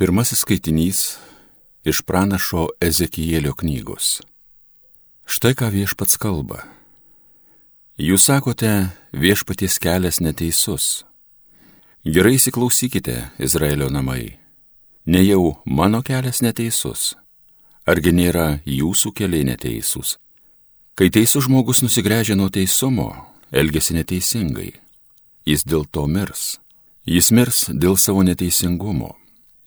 Pirmasis skaitinys iš pranašo Ezekijėlio knygos. Štai ką viešpats kalba. Jūs sakote, viešpaties kelias neteisus. Gerai įsiklausykite, Izraelio namai. Ne jau mano kelias neteisus. Argi nėra jūsų keliai neteisūs? Kai teisų žmogus nusigręžia nuo teisumo, elgesi neteisingai. Jis dėl to mirs. Jis mirs dėl savo neteisingumo.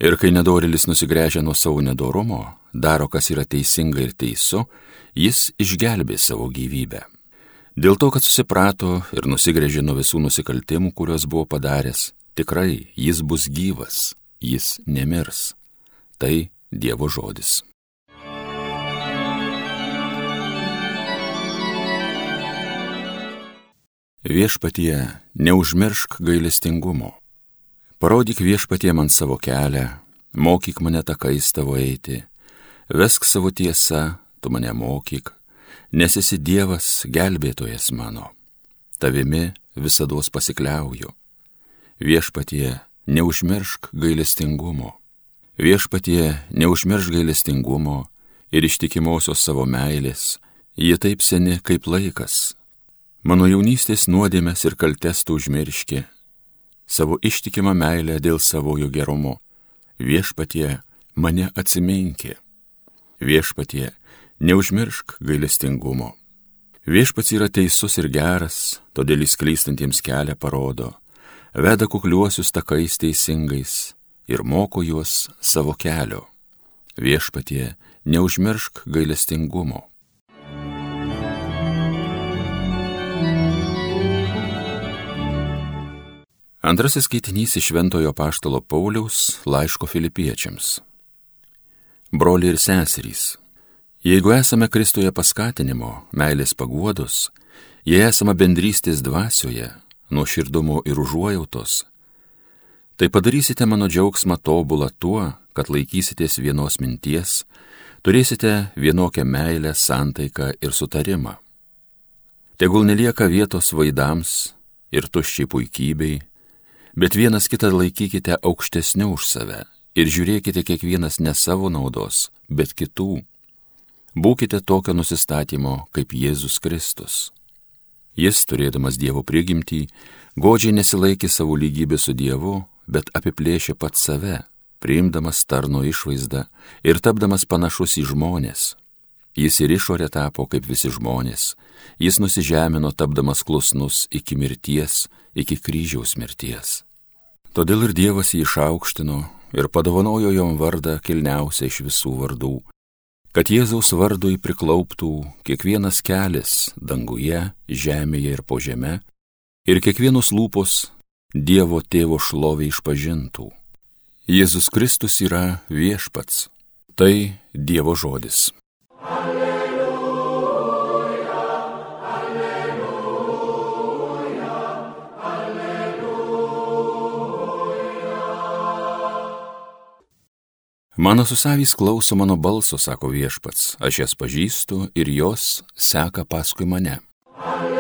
Ir kai nedorėlis nusigręžia nuo savo nedorumo, daro, kas yra teisinga ir teisu, jis išgelbė savo gyvybę. Dėl to, kad susiprato ir nusigrėžė nuo visų nusikaltimų, kuriuos buvo padaręs, tikrai jis bus gyvas, jis nemirs. Tai Dievo žodis. Viešpatie, neužmiršk gailestingumo. Parodyk viešpatie man savo kelią, mokyk mane takais tavo eiti, vesk savo tiesą, tu mane mokyk, nes esi Dievas gelbėtojas mano. Tavimi visada pasikliauju. Viešpatie, neužmiršk gailestingumo. Viešpatie, neužmiršk gailestingumo ir ištikimosios savo meilės, jie taip seni kaip laikas. Mano jaunystės nuodėmės ir kaltes tu užmirški, savo ištikimą meilę dėl savojo gerumo. Viešpatie, mane atsiminkė. Viešpatie, neužmiršk gailestingumo. Viešpats yra teisus ir geras, todėl jis klystantiems kelią parodo, veda kukliuosius takais teisingais ir moko juos savo kelio. Viešpatie, neužmiršk gailestingumo. Antrasis skaitinys iš Šventojo Paštalo Pauliaus laiško filipiečiams. Broliai ir seserys, jeigu esame Kristuje paskatinimo, meilės paguodos, jei esame bendrystės dvasioje, nuo širdumo ir užuojautos, tai padarysite mano džiaugsmą tobulą tuo, kad laikysitės vienos minties, turėsite vienokią meilę, santaiką ir sutarimą. Tegul nelieka vietos vaidams ir tuščiai puikybei, bet vienas kitą laikykite aukštesniu už save ir žiūrėkite kiekvienas ne savo naudos, bet kitų. Būkite tokio nusistatymo kaip Jėzus Kristus. Jis, turėdamas Dievo prigimtį, godžiai nesilaikė savo lygybę su Dievu, bet apiplėšė pat save, priimdamas tarno išvaizdą ir tapdamas panašus į žmonės. Jis ir išorė tapo kaip visi žmonės, jis nusižemino tapdamas klusnus iki mirties, iki kryžiaus mirties. Todėl ir Dievas jį išaukštino ir padovanojo jom vardą kilniausią iš visų vardų, kad Jėzaus vardui priklauptų kiekvienas kelias danguje, žemėje ir po žeme, ir kiekvienos lūpos Dievo tėvo šlovė išpažintų. Jėzus Kristus yra viešpats. Tai Dievo žodis. Mano susavys klauso mano balso, sako viešpats, aš jas pažįstu ir jos seka paskui mane. Alleluja,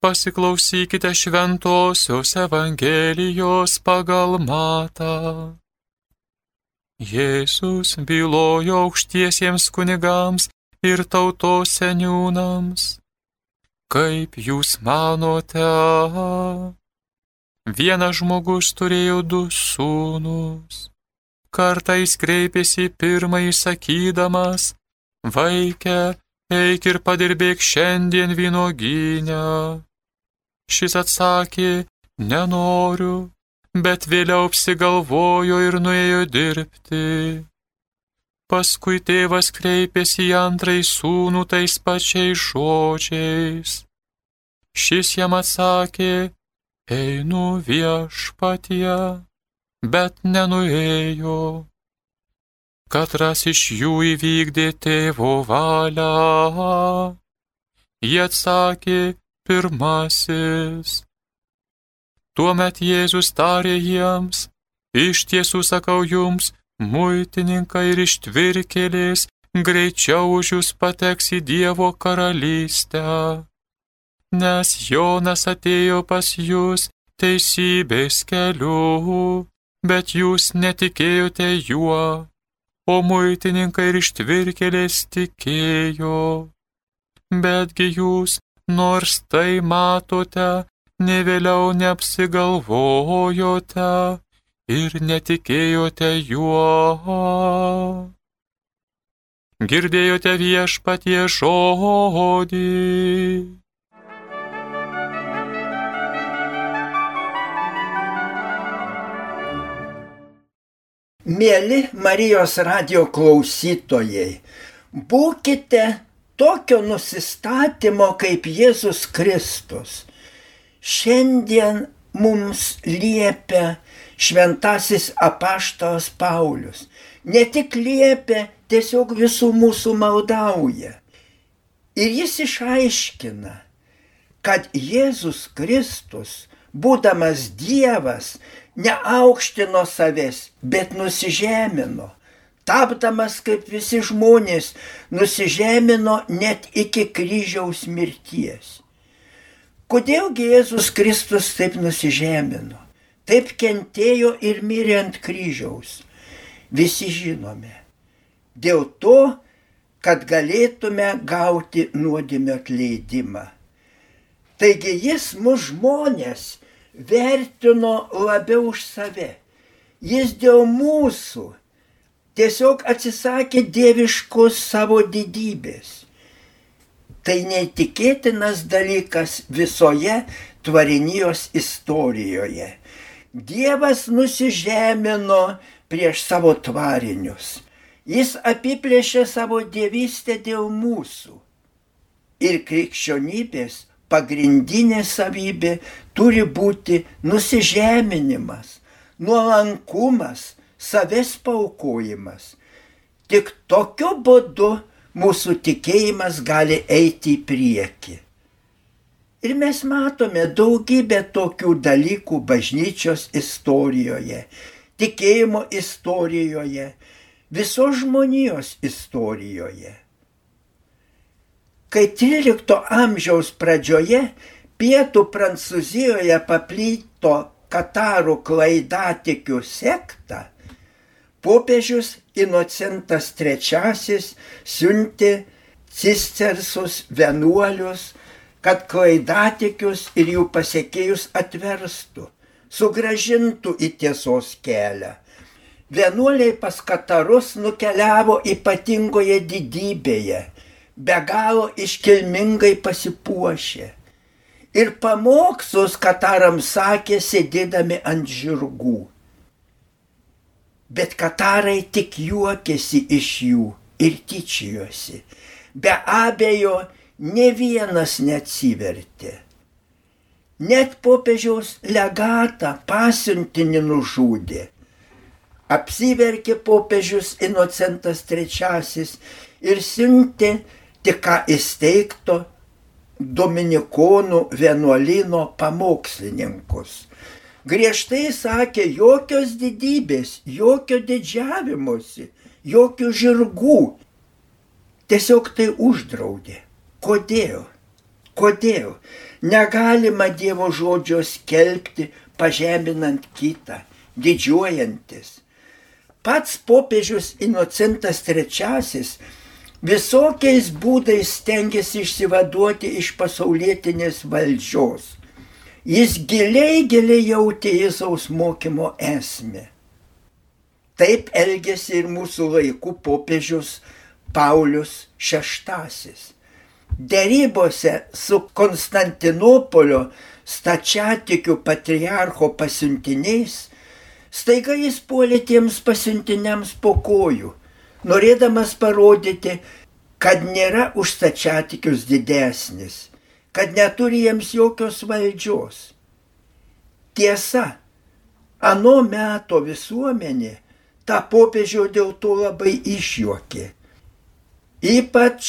Pasiklausykite šventosios Evangelijos pagal matą. Jėzus bylojo aukštiesiems kunigams ir tautos seniūnams. Kaip jūs manote, vienas žmogus turėjo du sūnus. Kartais kreipėsi pirmąjį sakydamas, vaikė, eik ir padirbėk šiandien vynoginę. Šis atsakė, nenoriu, bet vėliau apsigalvojo ir nuėjo dirbti. Paskui tėvas kreipėsi į antrąjį sūnų tais pačiais žodžiais. Šis jam atsakė, einu viešpatie, bet nenuėjo. Katras iš jų įvykdė tėvo valią. Jie atsakė, pirmasis. Tuomet Jėzus tarė jiems, iš tiesų sakau jums, muitininkai ir ištvirkėlės greičiau už jūs pateks į Dievo karalystę. Nes Jonas atėjo pas jūs teisybės keliu, bet jūs netikėjote juo, o muitininkai ir ištvirkelės tikėjo. Betgi jūs, nors tai matote, ne vėliau neapsigalvojote ir netikėjote juo. Girdėjote viešpatie žodį. Mėly Marijos radio klausytojai, būkite tokio nusistatymo kaip Jėzus Kristus šiandien mums liepia šventasis apaštalas Paulius. Ne tik liepia, tiesiog visų mūsų maldauja. Ir jis išaiškina, kad Jėzus Kristus, būdamas Dievas, neaukštino savęs, bet nusižemino. Tapdamas kaip visi žmonės, nusižemino net iki kryžiaus mirties. Kodėlgi Jėzus Kristus taip nusižemino, taip kentėjo ir mirė ant kryžiaus? Visi žinome. Dėl to, kad galėtume gauti nuodėmio atleidimą. Taigi jis mus žmonės vertino labiau už save. Jis dėl mūsų tiesiog atsisakė dieviškos savo didybės tai neįtikėtinas dalykas visoje tvarinijos istorijoje. Dievas nusižemino prieš savo tvarinius. Jis apiplėšė savo dievystę dėl mūsų. Ir krikščionybės pagrindinė savybė turi būti nusižeminimas, nuolankumas, savęs paukojimas. Tik tokiu būdu mūsų tikėjimas gali eiti į priekį. Ir mes matome daugybę tokių dalykų bažnyčios istorijoje, tikėjimo istorijoje, visos žmonijos istorijoje. Kai 13 amžiaus pradžioje pietų Prancūzijoje paplyto Katarų klaidatikių sekta, popiežius Inocentas III siuntė cistersus vienuolius, kad klaidatikius ir jų pasiekėjus atverstų, sugražintų į tiesos kelią. Vienuoliai pas Katarus nukeliavo ypatingoje didybėje, be galo iškilmingai pasipuošę. Ir pamokslus Katarams sakė sėdėdami ant žirgų bet katarai tik juokėsi iš jų ir tyčijosi. Be abejo, ne vienas neatsivertė. Net popiežiaus legatą pasiuntinį nužudė. Apsiverkė popiežius Inocentas III ir siuntė tik ką įsteigto Dominikonų vienuolino pamokslininkus griežtai sakė, jokios didybės, jokio didžiavimuose, jokių žirgų. Tiesiog tai uždraudė. Kodėl? Kodėl? Negalima Dievo žodžio skelbti, pažeminant kitą, didžiuojantis. Pats popiežius Inocentas III visokiais būdais stengiasi išsivaduoti iš pasaulietinės valdžios Jis giliai, giliai jautė Jėzaus mokymo esmę. Taip elgėsi ir mūsų laikų popiežius Paulius VI. Dėrybose su Konstantinopolio stačiatikių patriarcho pasiuntiniais, staiga jis puolė tiems pasiuntiniams po kojų, norėdamas parodyti, kad nėra už stačiatikius didesnis kad neturi jiems jokios valdžios. Tiesa, ano meto visuomenė tą popiežių dėl to labai išjuokė. Ypač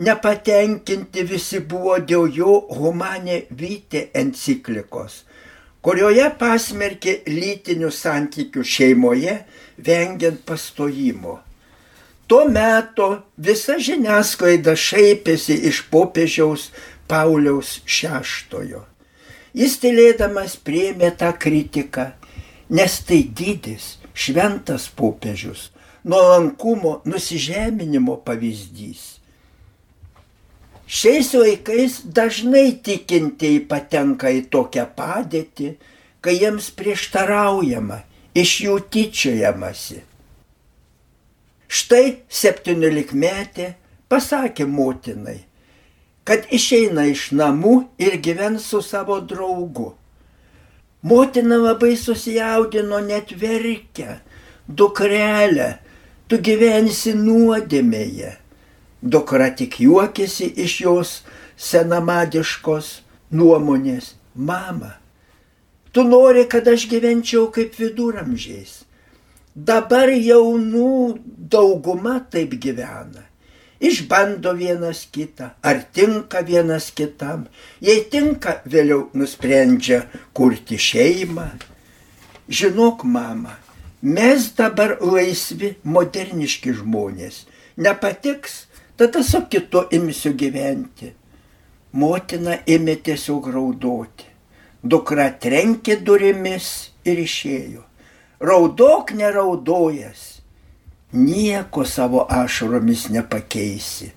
nepatenkinti visi buvo dėl jo humanė vytė enciklikos, kurioje pasmerkė lytinių santykių šeimoje, vengiant pastojimo. Tuo metu visa žiniasklaida šaipėsi iš popiežiaus Pauliaus VI. Jis tylėdamas priemė tą kritiką, nes tai didis, šventas popiežius, nuolankumo, nusižeminimo pavyzdys. Šiais laikais dažnai tikintieji patenka į tokią padėtį, kai jiems prieštaraujama, iš jų tyčiojamasi. Štai septyniolikmetė pasakė motinai, kad išeina iš namų ir gyvens su savo draugu. Motina labai susijaudino net verkia, dukrelė, tu gyvensi nuodėmėje. Dukra tik juokėsi iš jos senamadiškos nuomonės. Mama, tu nori, kad aš gyvenčiau kaip viduramžiais Dabar jaunų dauguma taip gyvena. Išbando vienas kitą, ar tinka vienas kitam. Jei tinka, vėliau nusprendžia kurti šeimą. Žinok, mama, mes dabar laisvi, moderniški žmonės. Nepatiks, tada su kitu imsiu gyventi. Motina ėmė tiesiog raudoti. Dukra trenkė durimis ir išėjo raudok neraudojęs, nieko savo ašaromis nepakeisi.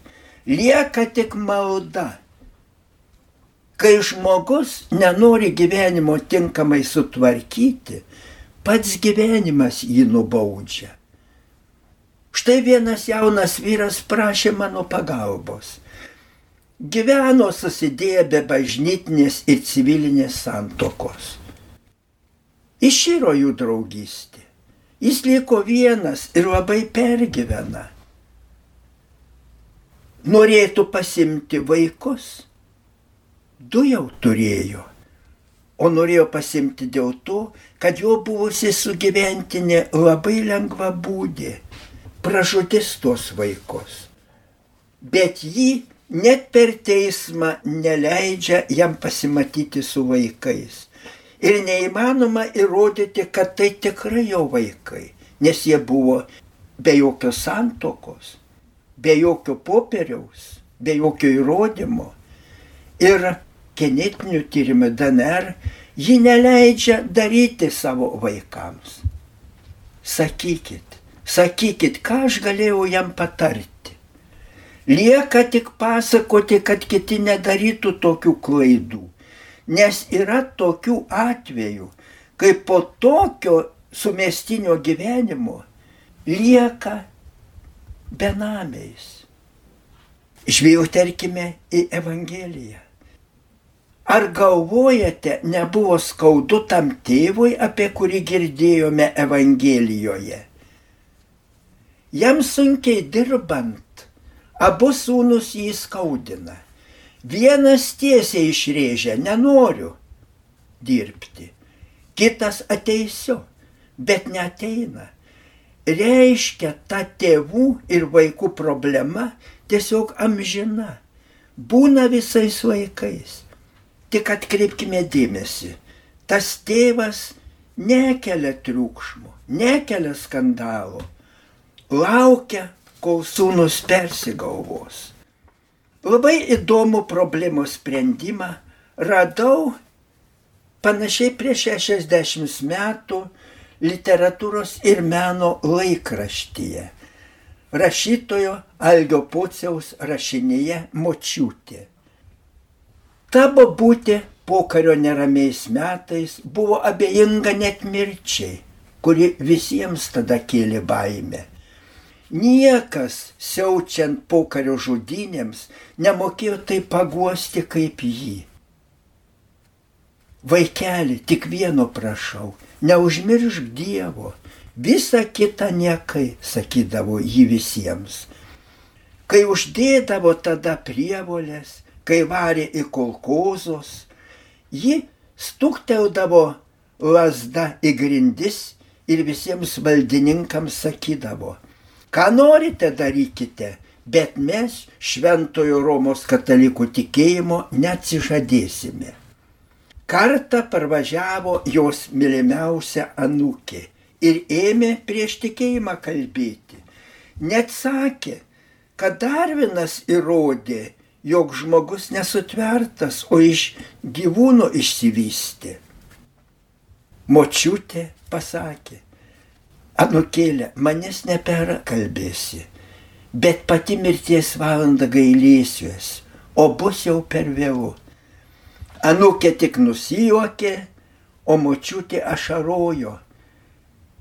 Lieka tik malda. Kai žmogus nenori gyvenimo tinkamai sutvarkyti, pats gyvenimas jį nubaudžia. Štai vienas jaunas vyras prašė mano pagalbos. Gyveno susidėję be bažnytinės ir civilinės santokos. Iširo jų draugystė. Jis liko vienas ir labai pergyvena. Norėtų pasimti vaikus. Du jau turėjo. O norėjo pasimti dėl to, kad jo buvusi sugyventinė labai lengva būdė. Pražudis tuos vaikus. Bet jį net per teismą neleidžia jam pasimatyti su vaikais ir neįmanoma įrodyti, kad tai tikrai jo vaikai, nes jie buvo be jokios santokos, be jokio popieriaus, be jokio įrodymo. Ir genetinių tyrimų DNR ji neleidžia daryti savo vaikams. Sakykit, sakykit, ką aš galėjau jam patarti. Lieka tik pasakoti, kad kiti nedarytų tokių klaidų. Nes yra tokių atvejų, kai po tokio sumestinio gyvenimo lieka benamiais. Žvilgterkime į Evangeliją. Ar galvojate, nebuvo skaudu tam tėvui, apie kurį girdėjome Evangelijoje? Jam sunkiai dirbant, abu sūnus jį skaudina. Vienas tiesiai išrėžia, nenoriu dirbti. Kitas ateisiu, bet neteina. Reiškia, ta tėvų ir vaikų problema tiesiog amžina. Būna visais laikais. Tik atkreipkime dėmesį, tas tėvas nekelia triukšmo, nekelia skandalo. Laukia, kol sūnus persigalvos. Labai įdomų problemų sprendimą radau panašiai prieš 60 metų literatūros ir meno laikraštyje. Rašytojo Algio Pociaus rašinėje Močiutė. Ta bobutė pokario neramiais metais buvo abejinga net mirčiai, kuri visiems tada kėlė baimę. Niekas, siaučiant pokario žudynėms, nemokėjo tai paguosti kaip jį. Vaikeli, tik vieno prašau, neužmiršk Dievo, visa kita niekai, sakydavo jį visiems. Kai uždėdavo tada prievolės, kai varė į kolkozos, ji stukteldavo lasda į grindis ir visiems valdininkams sakydavo, Ką norite darykite, bet mes šventojo Romos katalikų tikėjimo neatsižadėsime. Kartą parvažiavo jos mylimiausia anūkė ir ėmė prieš tikėjimą kalbėti. Net sakė, kad Darvinas įrodė, jog žmogus nesutvertas, o iš gyvūno išsivystė. Močiutė pasakė, anukėlė, manęs neperkalbėsi, bet pati mirties valanda gailėsiuos, o bus jau per vėlu. Anukė tik nusijuokė, o močiutė ašarojo.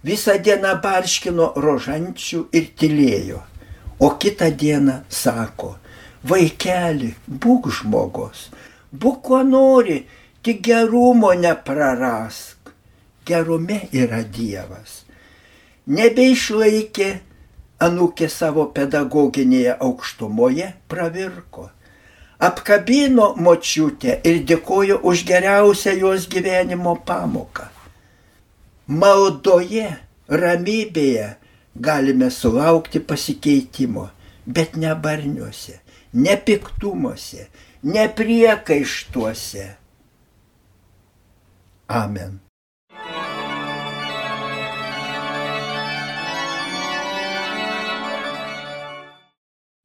Visą dieną barškino rožančių ir tylėjo, o kitą dieną sako, vaikeli, būk žmogus, būk kuo nori, tik gerumo neprarask. Gerume yra Dievas. Nebeišlaikė anūkė savo pedagoginėje aukštumoje, pravirko apkabino močiutę ir dėkojo už geriausią jos gyvenimo pamoką. Maldoje, ramybėje galime sulaukti pasikeitimo, bet ne barniuose, ne piktumuose, ne priekaištuose. Amen.